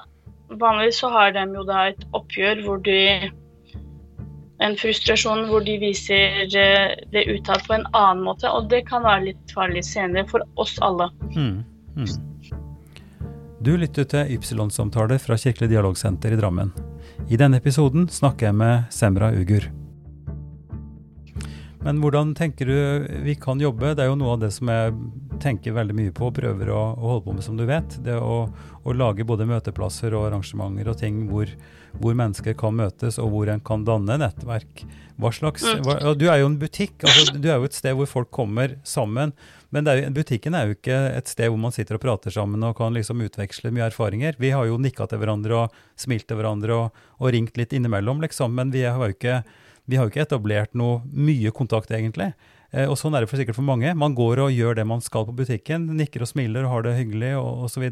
vanligvis så har de jo da et oppgjør hvor de en frustrasjon hvor de viser eh, det utad på en annen måte, og det kan være litt farlig senere for oss alle. Mm. Mm. Du lytter til Ypsilon-samtaler fra Kirkelig dialogsenter i Drammen. I denne episoden snakker jeg med Semra Ugur. Men hvordan tenker du vi kan jobbe? Det er jo noe av det som jeg tenker veldig mye på og prøver å, å holde på med, som du vet. Det å, å lage både møteplasser og arrangementer og ting hvor, hvor mennesker kan møtes, og hvor en kan danne nettverk. Hva slags, Mm. hva, og du er jo en butikk, altså, du er jo et sted hvor folk kommer sammen. Men er butikken er jo ikke et sted hvor man sitter og prater sammen og kan liksom utveksle mye erfaringer. Vi har jo nikka til hverandre og smilt til hverandre og, og ringt litt innimellom, liksom. Men vi har jo ikke, vi har jo ikke etablert noe mye kontakt, egentlig. Eh, og sånn er det for sikkert for mange. Man går og gjør det man skal på butikken, nikker og smiler og har det hyggelig og osv.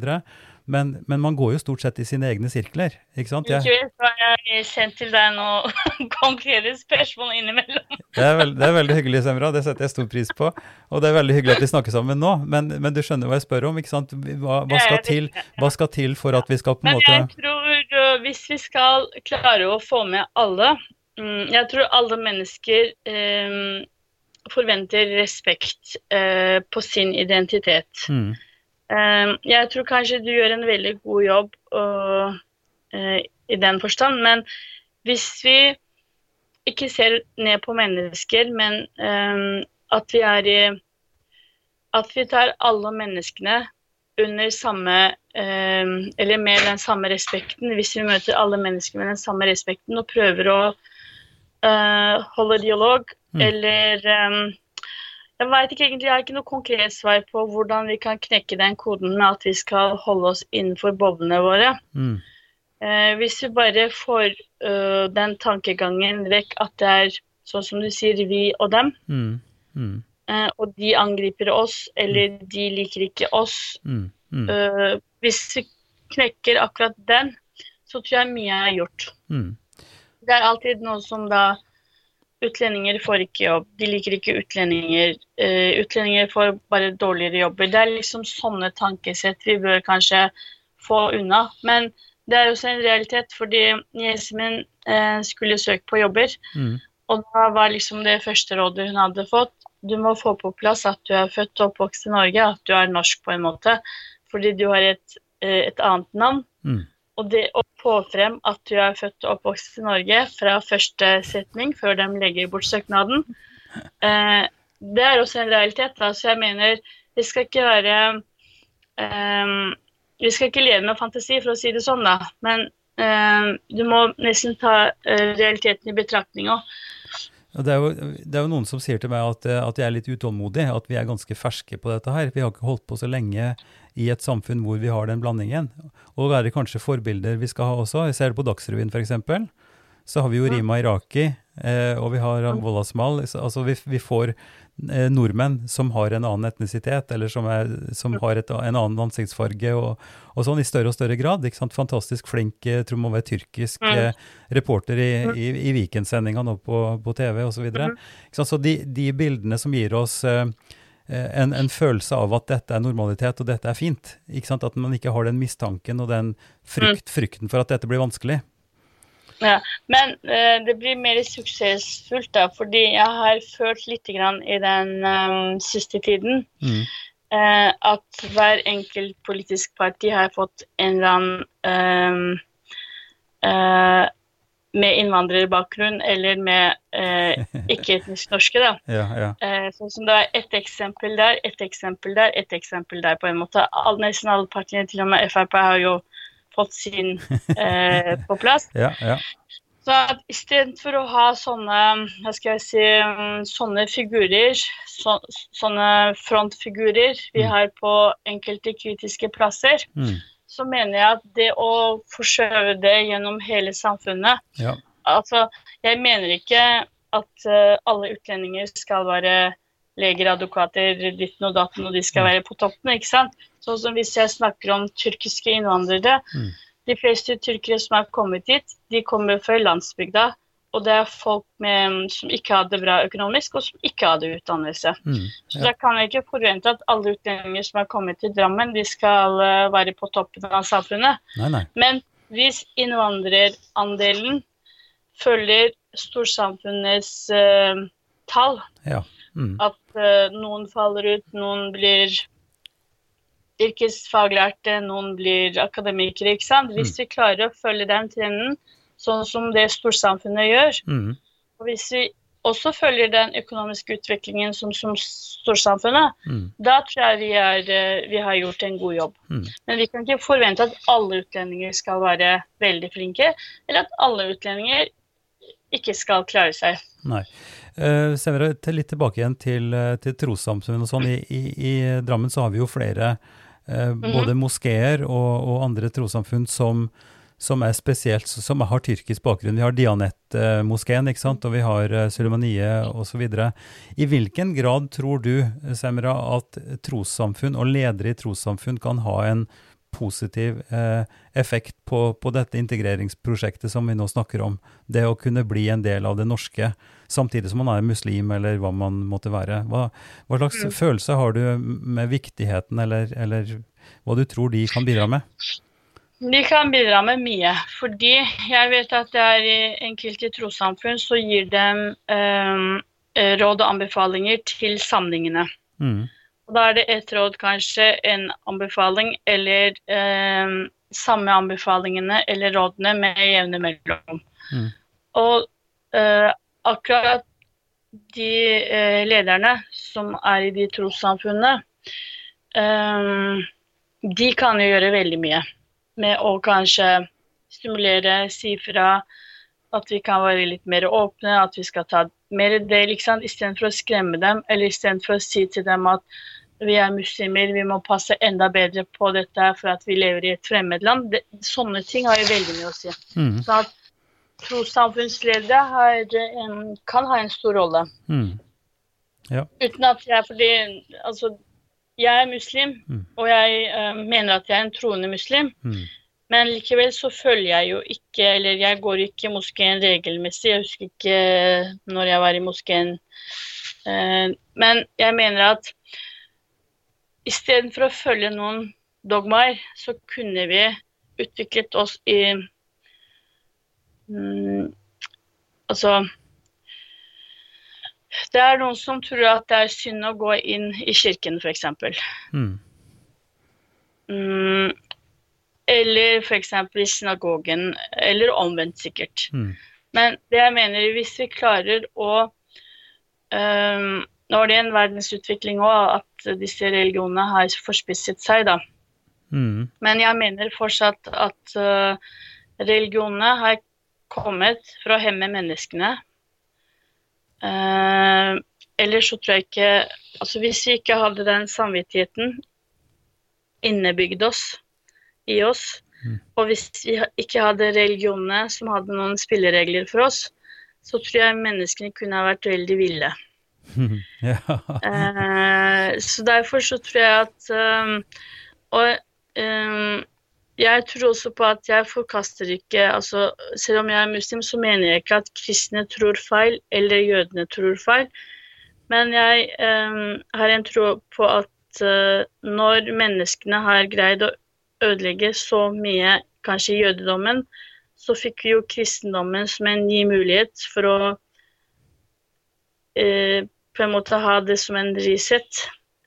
Men, men man går jo stort sett i sine egne sirkler, ikke sant? Jeg, Likevel så har jeg sendt til deg noen konkrete spørsmål innimellom. det, er veld, det er veldig hyggelig, Semra. Det setter jeg stor pris på. Og det er veldig hyggelig at vi snakker sammen nå. Men, men du skjønner hva jeg spør om, ikke sant? Hva, hva, skal til, hva skal til for at vi skal på en Men jeg tror hvis vi skal klare å få med alle mm, Jeg tror alle mennesker um, forventer respekt uh, på sin identitet. mm, jeg tror kanskje du gjør en veldig god jobb og, uh, i den forstand, men hvis vi ikke ser ned på mennesker, men um, at vi er i At vi tar alle menneskene under samme um, Eller med den samme respekten, hvis vi møter alle mennesker med den samme respekten og prøver å uh, holde dialog, Mm. eller jeg veit ikke egentlig, jeg har ikke noe konkret svar på hvordan vi kan knekke den koden med at vi skal holde oss innenfor boblene våre. mm, Eh, hvis vi bare får uh, den tankegangen vekk at det er sånn som du sier, vi og dem, mm, mm, eh, og de angriper oss, eller de liker ikke oss, mm, Mm. øh, hvis vi knekker akkurat den, så tror jeg mye er gjort. Mm. Det er alltid noe som da Utlendinger får ikke jobb, de liker ikke utlendinger. Uh, utlendinger får bare dårligere jobber. Det er liksom sånne tankesett vi bør kanskje få unna. Men det er også en realitet, fordi niesen min eh, skulle søke på jobber. Mm. Og da var liksom det første rådet hun hadde fått, du må få på plass at du er født og oppvokst i Norge, at du er norsk på en måte. Fordi du har et, eh, et annet navn. Mm. Og det å få frem at du er født og oppvokst i Norge fra første setning, før de legger bort søknaden, eh, det er også en realitet. Da. Så jeg mener det skal ikke være eh, Vi skal ikke leve med fantasi, for å si det sånn, da. Men eh, du må nesten ta eh, realiteten i betraktning òg. Det er, jo, det er jo noen som sier til meg at, at jeg er litt utålmodig, at vi er ganske ferske på dette her. Vi har ikke holdt på så lenge i et samfunn hvor vi har den blandingen. Og være kanskje forbilder vi skal ha også. Jeg ser det på Dagsrevyen f.eks. Så har vi jo Rima Iraki, eh, og vi har Wolla Smal. Altså vi, vi får eh, nordmenn som har en annen etnisitet, eller som, er, som har et, en annen ansiktsfarge, og, og sånn i større og større grad. ikke sant? Fantastisk flink, jeg tror må være tyrkisk Mm. eh, reporter i, i, i Weekendsendinga nå på, på TV osv. Så, videre. Så de, de bildene som gir oss eh, eh, en, en følelse av at dette er normalitet og dette er fint. ikke sant? At man ikke har den mistanken og den frykt, frykten for at dette blir vanskelig. Ja, men uh, det blir mer suksessfullt da, fordi jeg har følt litt grann i den um, siste tiden Mm. uh, at hver enkelt politisk parti har fått en eller annen eh, eh, med innvandrerbakgrunn eller med eh, ikke-etnisk norske. da. Ja, ja. Eh, sånn som det er ett eksempel der, ett eksempel der, ett eksempel der, på en måte. All, nesten alle partiene, til og med Frp, har jo fått sin eh, på plass. ja, ja. Så at istedenfor å ha sånne, hva skal jeg si, mm, sånne figurer, så, sånne frontfigurer vi Mm. har på enkelte kritiske plasser, Mm. Så mener jeg at det å forskjøve det gjennom hele samfunnet ja. Altså, jeg mener ikke at uh, alle utlendinger skal være leger, advokater, ditten og datten, og de skal Mm. være på toppen, ikke sant? Sånn som hvis jeg snakker om tyrkiske innvandrere. Mm. De fleste tyrkere som har kommet hit, de kommer fra landsbygda. Og det er folk med, som ikke har det bra økonomisk, og som ikke hadde utdannelse. Mm. Så da kan jeg ikke forvente at alle utlendinger som har kommet til Drammen, de skal eh, være på toppen av samfunnet. Nei, nei. Men hvis innvandrerandelen følger storsamfunnets uh, tall, Ja. Mm. at uh, noen faller ut, noen blir yrkesfaglærte, noen blir akademikere, ikke sant. Hvis vi klarer å følge den trenden, sånn som det storsamfunnet gjør, Mm. og hvis vi også følger den økonomiske utviklingen som, som storsamfunnet, Mm. da tror jeg vi, er, eh, vi har gjort en god jobb. Mm. Men vi kan ikke forvente at alle utlendinger skal være veldig flinke, eller at alle utlendinger ikke skal klare seg. Nei. Uh, senere, til litt tilbake igjen til, eh, til trossamfunn og sånn. I, i, I Drammen så har vi jo flere eh, både moskeer og, og andre trossamfunn som, som er spesielt, som har tyrkisk bakgrunn. Vi har Dianet-moskeen, ikke sant, og vi har uh, Sulemaniet osv. I hvilken grad tror du, Semra, at trossamfunn og ledere i trossamfunn kan ha en positiv eh, effekt på, på dette integreringsprosjektet som vi nå snakker om. Det å kunne bli en del av det norske, samtidig som man er muslim, eller hva man måtte være. Hva, hva slags følelse har du med viktigheten, eller, eller hva du tror de kan bidra med? De kan bidra med mye, fordi jeg vet at det er i enkelte trossamfunn så gir dem eh, råd og anbefalinger til samlingene. Mm. Og da er det et råd, kanskje en anbefaling, eller eh, samme anbefalingene eller rådene med jevne mellom. Mm. Og eh, akkurat de eh, lederne som er i de trossamfunnene, eh, de kan jo gjøre veldig mye med å kanskje stimulere, si fra at vi kan være litt mer åpne, at vi skal ta mer del, ikke sant? istedenfor å skremme dem, eller istedenfor å si til dem at vi er muslimer, vi må passe enda bedre på dette for at vi lever i et fremmedland. Det, sånne ting har jo veldig mye å si. Mm. Så at trossamfunnsledere har kan ha en stor rolle. Mm. Uten at jeg fordi altså, jeg er muslim, Mm. og jeg uh, mener at jeg er en troende muslim. Mm. Men likevel så følger jeg jo ikke, eller jeg går ikke i moskeen regelmessig. Jeg husker ikke når jeg var i moskeen. Uh, Men jeg mener at istedenfor å følge noen dogmaer, så kunne vi utviklet oss i mm, Altså Det er noen som tror at det er synd å gå inn i kirken, f.eks. Mm. Mm, eller f.eks. i synagogen, eller omvendt sikkert. Mm. Men det jeg mener, hvis vi klarer å um, Nå er det en verdensutvikling òg, at disse religionene har forspisset seg, da. Mm. Men jeg mener fortsatt at uh, religionene har kommet for å hemme menneskene. Uh, ellers så tror jeg ikke Altså hvis vi ikke hadde den samvittigheten innebygd oss i oss, Mm. og hvis vi ikke hadde religionene som hadde noen spilleregler for oss, så tror jeg menneskene kunne ha vært veldig ville. ja. Eh, så derfor så tror jeg at um, Og um, jeg tror også på at jeg forkaster ikke altså Selv om jeg er muslim, så mener jeg ikke at kristne tror feil, eller jødene tror feil. Men jeg eh, har en tro på at eh, når menneskene har greid å ødelegge så mye, kanskje jødedommen, så fikk vi jo kristendommen som en ny mulighet for å eh, på en måte ha det som en reset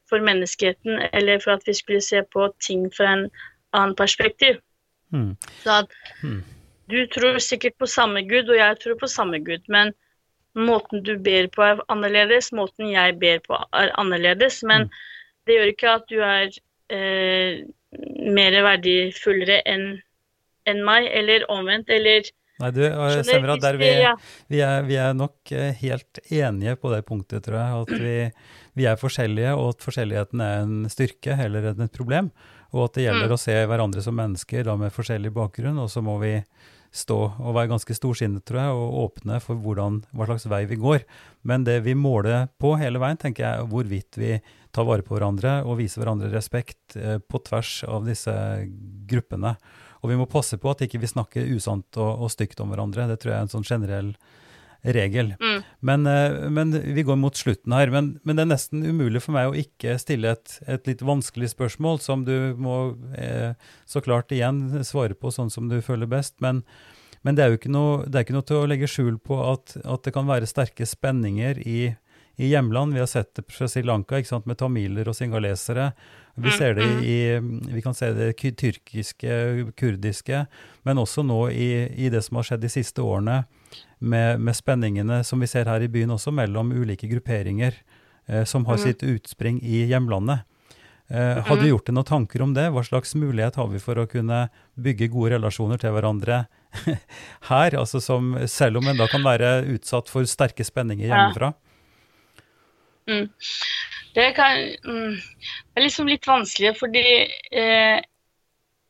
for menneskeheten, eller for at vi skulle se på ting fra en annen perspektiv. Mm. Så at Mm. du tror sikkert på samme Gud, og jeg tror på samme Gud, men måten du ber på er annerledes, måten jeg ber på er annerledes, men Mm. det gjør ikke at du er eh, mer verdifullere enn enn meg, eller omvendt, eller Nei, du, Semra, der vi, vi- er, vi er nok eh, helt enige på det punktet, tror jeg. At vi, vi er forskjellige, og at forskjelligheten er en styrke heller enn et problem. Og at det gjelder Mm. å se hverandre som mennesker da med forskjellig bakgrunn, og så må vi stå og være ganske storsinnet, tror jeg, og åpne for hvordan, hva slags vei vi går. Men det vi måler på hele veien, tenker jeg, hvorvidt vi tar vare på hverandre og viser hverandre respekt eh, på tvers av disse gruppene. Og vi må passe på at ikke vi snakker usant og, og stygt om hverandre. Det tror jeg er en sånn generell regel. Mm. Men, eh, men vi går mot slutten her. Men, men det er nesten umulig for meg å ikke stille et, et litt vanskelig spørsmål, som du må eh, så klart igjen svare på sånn som du føler best. Men, men det er jo ikke noe, det er ikke noe til å legge skjul på at, at det kan være sterke spenninger i, i hjemland. Vi har sett det fra Sri Lanka ikke sant, med tamiler og singalesere. Vi, Mm, ser det mm. i, vi kan se det tyrkiske, kurdiske, men også nå i, i det som har skjedd de siste årene, med, med spenningene som vi ser her i byen også, mellom ulike grupperinger eh, som har mm. sitt utspring i hjemlandet. Eh, har du Mhm. gjort deg noen tanker om det? Hva slags mulighet har vi for å kunne bygge gode relasjoner til hverandre her, altså som, selv om en da kan være utsatt for sterke spenninger Ja. hjemmefra? Mm. Det, kan, mm, det er liksom litt vanskelig, fordi eh,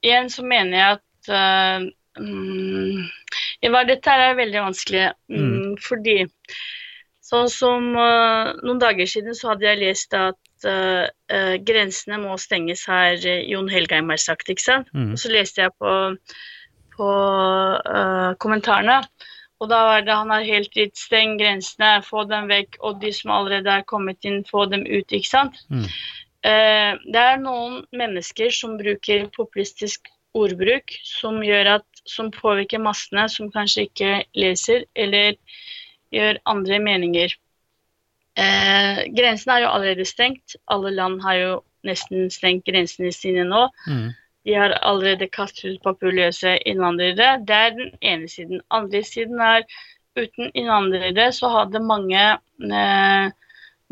igjen så mener jeg at eh, mm, ja, Dette er veldig vanskelig, mm, fordi sånn som uh, noen dager siden så hadde jeg lest at uh, uh, grensene må stenges her, Jon Helgheim har sagt, ikke sant? Mm. Og så leste jeg på, på kommentarene, og da var det han har helt rett, steng grensene, få dem vekk, og de som allerede er kommet inn, få dem ut, ikke sant? Mm. Det er noen mennesker som bruker populistisk ordbruk som gjør at, som påvirker massene, som kanskje ikke leser, eller gjør andre meninger. Eh, grensen er jo allerede stengt. Alle land har jo nesten stengt grensene sine nå. Mm. De har allerede kastet ut papirløse innvandrere. Det er den ene siden. Andre siden er uten innvandrere så hadde mange eh,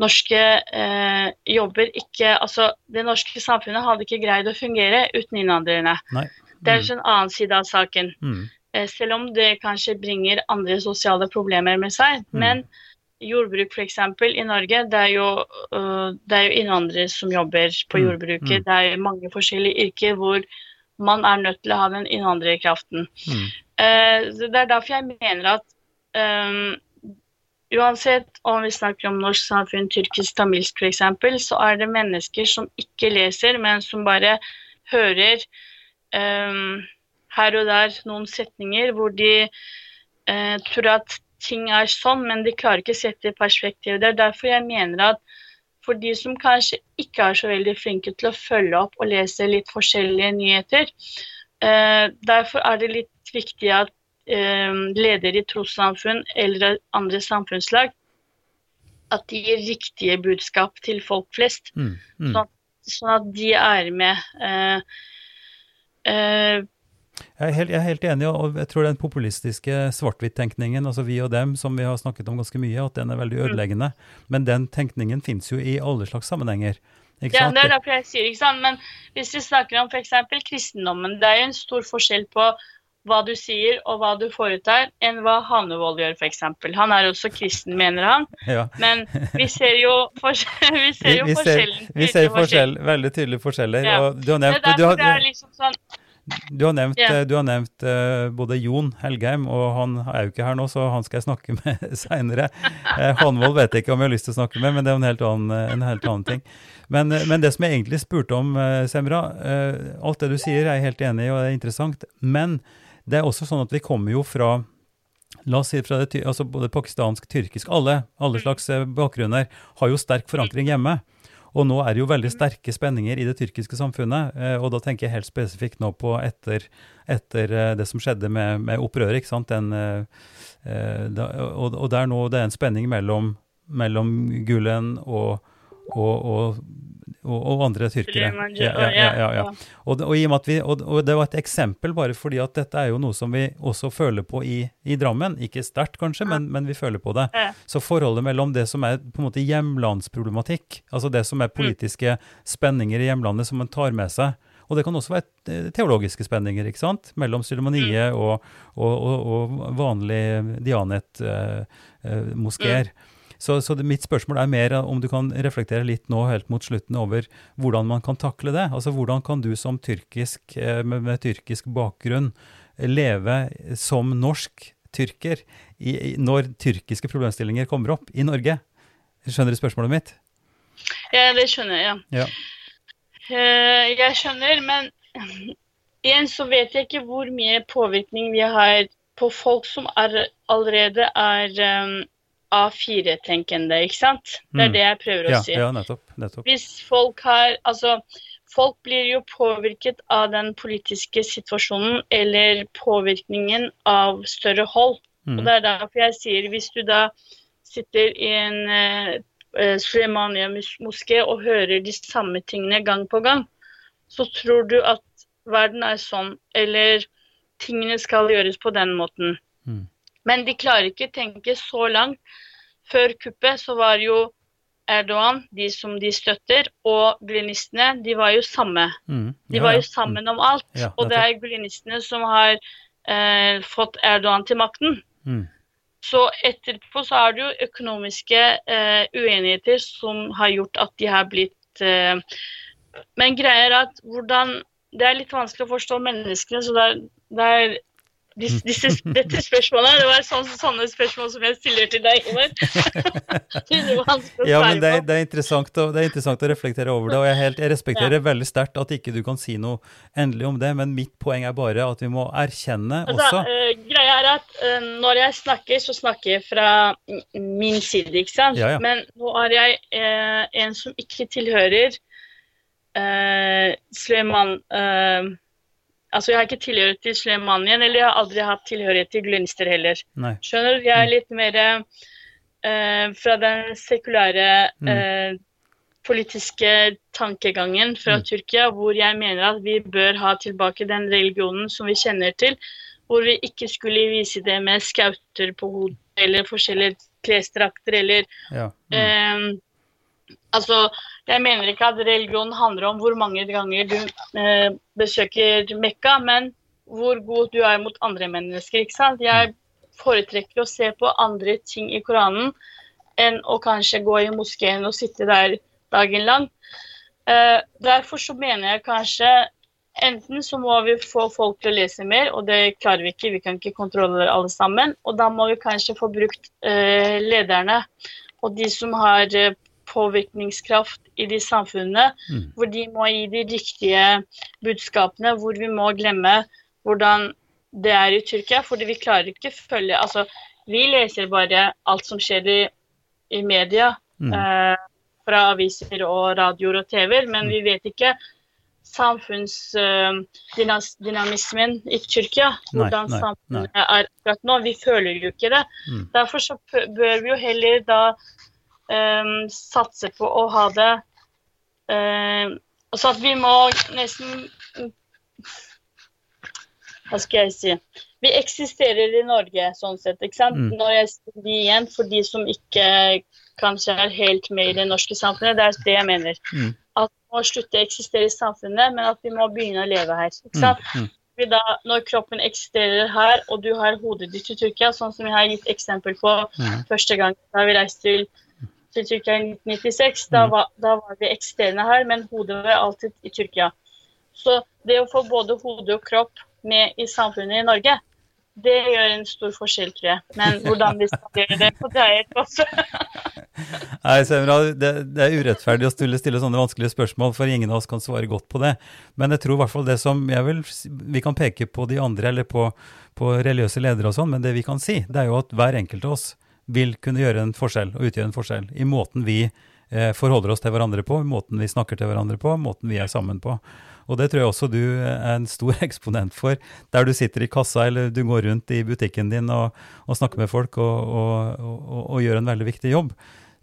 norske eh, jobber ikke Altså, det norske samfunnet hadde ikke greid å fungere uten innvandrerne. Nei. Det er Mm. en annen side av saken. Mm. Eh, selv om det kanskje bringer andre sosiale problemer med seg. Mm. Men jordbruk f.eks. i Norge, det er, jo, øh, det er jo innvandrere som jobber på Mm, jordbruket. mm. Det er mange forskjellige yrker hvor man er nødt til å ha den innvandrerkraften. Mm. Eh, det er derfor jeg mener at um, uansett om vi snakker om norsk samfunn, tyrkisk, tamilsk f.eks., så er det mennesker som ikke leser, men som bare hører her og der noen setninger hvor de eh, tror at ting er sånn, men de klarer ikke å sette i perspektiv. Det er derfor jeg mener at for de som kanskje ikke er så veldig flinke til å følge opp og lese litt forskjellige nyheter, eh, derfor er det litt viktig at eh, ledere i trossamfunn eller andre samfunnslag at de gir riktige budskap til folk flest, Mm, mm. sånn, sånn at de er med. Eh, eh, Jeg er, helt, jeg er helt enig, og jeg tror den populistiske svart-hvitt-tenkningen, altså vi og dem, som vi har snakket om ganske mye, at den er veldig ødeleggende. Men den tenkningen finnes jo i alle slags sammenhenger. Ikke Ja, sant? det er derfor jeg sier, ikke sant. Men hvis vi snakker om f.eks. kristendommen, det er jo en stor forskjell på hva du sier og hva du foretar, enn hva Hanevold gjør, f.eks. Han er også kristen, mener han. Ja. Men vi ser jo, forskjell, vi ser Vi, jo vi, ser, forskjellen. vi ser forskjell, veldig tydelige forskjeller. Ja. Og du har nevnt, du har, liksom sånn du har nevnt, Ja. eh, du har nevnt uh, både Jon Helgheim, og han er jo ikke her nå, så han skal jeg snakke med seinere. Uh, Hanvold vet jeg ikke om jeg har lyst til å snakke med, men det er en helt annen, eh, en helt annen ting. Men, eh, men det som jeg egentlig spurte om, eh, Semra, uh, alt det du sier er jeg helt enig i, og det er interessant. Men det er også sånn at vi kommer jo fra La oss si fra det, altså både pakistansk, tyrkisk, alle, alle slags eh, bakgrunner har jo sterk forankring hjemme. Og nå er det jo veldig sterke spenninger i det tyrkiske samfunnet, eh, og da tenker jeg helt spesifikt nå på etter, etter eh, det som skjedde med, med opprøret, ikke sant? Den, og, og det er nå det er en spenning mellom, mellom Gulen og, og, og, og, andre tyrkere. Ja, ja, ja. Og, vi, og, det var et eksempel bare fordi at dette er jo noe som vi også føler på i, i Drammen. Ikke sterkt kanskje, men, men vi føler på det. Så forholdet mellom det som er på en måte hjemlandsproblematikk, altså det som er politiske spenninger i hjemlandet som man tar med seg, og det kan også være eh, teologiske spenninger, ikke sant? Mellom Sylemoniet og, og, og, og vanlig Dianet-moskeer. Så, så det, mitt spørsmål er mer om du kan reflektere litt nå helt mot slutten over hvordan man kan takle det. Altså hvordan kan du som tyrkisk, eh, med, med tyrkisk bakgrunn eh, leve som norsk tyrker i, i, når tyrkiske problemstillinger kommer opp i Norge? Skjønner du spørsmålet mitt? ja, det skjønner jeg. Ja. Uh, jeg skjønner, men igjen så vet jeg ikke hvor mye påvirkning vi har på folk som er, allerede er um, A4-tenkende, ikke sant? Det er Mm. det jeg prøver å Ja, si. ja nettopp. nettopp. Hvis folk har Altså, folk blir jo påvirket av den politiske situasjonen eller påvirkningen av større hold. Mm. Og det er derfor jeg sier, hvis du da sitter i en uh, eh, Sulemania-moské og hører de samme tingene gang på gang, så tror du at verden er sånn, eller tingene skal gjøres på den måten. Mm. Men de klarer ikke tenke så langt. Før kuppet så var jo Erdogan, de som de støtter, og gulenistene, de var jo samme. Mm. De var jo sammen om alt. Ja, og det er gulenistene som har eh, fått Erdogan til makten. Mm. Så etterpå så er det jo økonomiske eh, uenigheter som har gjort at de har blitt eh, Men greia er at hvordan Det er litt vanskelig å forstå menneskene, så det er, det er dis, disse, dette spørsmålet det var sånne, sånne spørsmål som jeg stiller til deg, Ivar. Ja, men det, det, er å, det er interessant å reflektere over det, og jeg, helt, jeg respekterer veldig sterkt at ikke du kan si noe endelig om det, men mitt poeng er bare at vi må erkjenne Altså, også uh, greia er at uh, når jeg snakker, så snakker jeg fra min side, ikke sant? Ja, ja. Men nå er jeg uh, en som ikke tilhører uh, Sleman Altså, jeg har ikke tilhørighet til Slemanien, eller jeg har aldri hatt tilhørighet til glønster heller. Nei. Skjønner du? Jeg er litt mer eh, fra den sekulære Mm. eh, politiske tankegangen fra Mm. Tyrkia, hvor jeg mener at vi bør ha tilbake den religionen som vi kjenner til, hvor vi ikke skulle vise det med skauter på hodet eller forskjellige klesdrakter eller Ja. Mm. eh, Altså, jeg mener ikke at religion handler om hvor mange ganger du eh, besøker Mekka, men hvor god du er mot andre mennesker. ikke sant? Jeg foretrekker å se på andre ting i Koranen enn å kanskje gå i moskeen og sitte der dagen lang. Eh, derfor så mener jeg kanskje enten så må vi få folk til å lese mer, og det klarer vi ikke. Vi kan ikke kontrollere alle sammen. Og da må vi kanskje få brukt eh, lederne og de som har eh, påvirkningskraft i de samfunnene, Mm. hvor de må gi de riktige budskapene, hvor vi må glemme hvordan det er i Tyrkia, fordi vi klarer ikke følge Altså, vi leser bare alt som skjer i, i media, Mm. eh, fra aviser og radioer og TV-er, men vi vet ikke samfunnsdynamismen i Tyrkia. Nei, Hvordan nei, samfunnet er akkurat nå. Vi føler jo ikke det. Mm. Derfor så bør vi jo heller da eh, satse på å ha det eh, Så at vi må nesten Hva skal jeg si Vi eksisterer i Norge sånn sett, ikke sant? Mm. Når jeg sier vi igjen, for de som ikke kanskje er helt med i det norske samfunnet, det er det jeg mener. Mm. At vi må slutte å eksistere i samfunnet, men at vi må begynne å leve her. ikke Mm. sant? Mm. Fordi da, når kroppen eksisterer her, og du har hodet ditt i Tyrkia, sånn som jeg har gitt eksempel på Mm. første gang da vi reiste til, til Tyrkia i 1996, da Mm. var, da var vi eksisterende her, men hodet var alltid i Tyrkia. Så det å få både hode og kropp med i samfunnet i Norge, det gjør en stor forskjell, tror jeg. Men hvordan vi skal gjøre det, får er et også. Nei, Semra, det, det er urettferdig å stille, stille sånne vanskelige spørsmål, for ingen av oss kan svare godt på det. Men jeg tror i hvert fall det som jeg vil, Vi kan peke på de andre, eller på, på religiøse ledere og sånn, men det vi kan si, det er jo at hver enkelt av oss vil kunne gjøre en forskjell, og utgjøre en forskjell, i måten vi eh, forholder oss til hverandre på, i måten vi snakker til hverandre på, måten vi er sammen på. Og det tror jeg også du er en stor eksponent for, der du sitter i kassa eller du går rundt i butikken din og, og snakker med folk og, og, og gjør en veldig viktig jobb.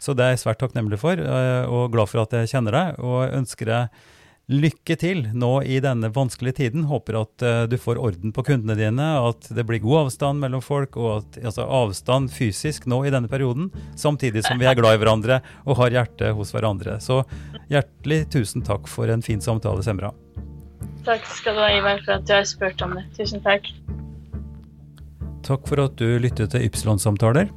Så det er jeg svært takknemlig for, eh, og glad for at jeg kjenner deg. Og ønsker deg lykke til nå i denne vanskelige tiden. Håper at uh, du får orden på kundene dine, at det blir god avstand mellom folk, og at altså, avstand fysisk nå i denne perioden, samtidig som vi er glad i hverandre og har hjertet hos hverandre. Så hjertelig tusen takk for en fin samtale, Semra. Takk skal du ha, Ivar, for at du har spurt om det. Tusen takk. Takk for at du lyttet til Ypsilon-samtaler.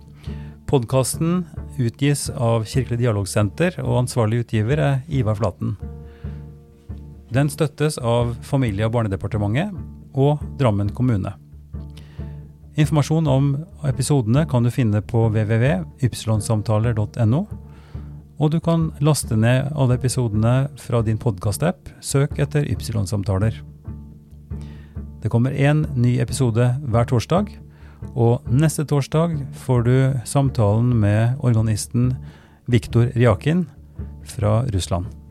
Podkasten utgis av Kirkelig dialogsenter, og ansvarlig utgiver er Ivar Flaten. Den støttes av Familie- og barnedepartementet og Drammen kommune. Informasjon om episodene kan du finne på www.ypsilonsamtaler.no. Og du kan laste ned alle episodene fra din podkastapp. Søk etter Ypsilon-samtaler. Det kommer én ny episode hver torsdag. Og neste torsdag får du samtalen med organisten Viktor Rjakin fra Russland.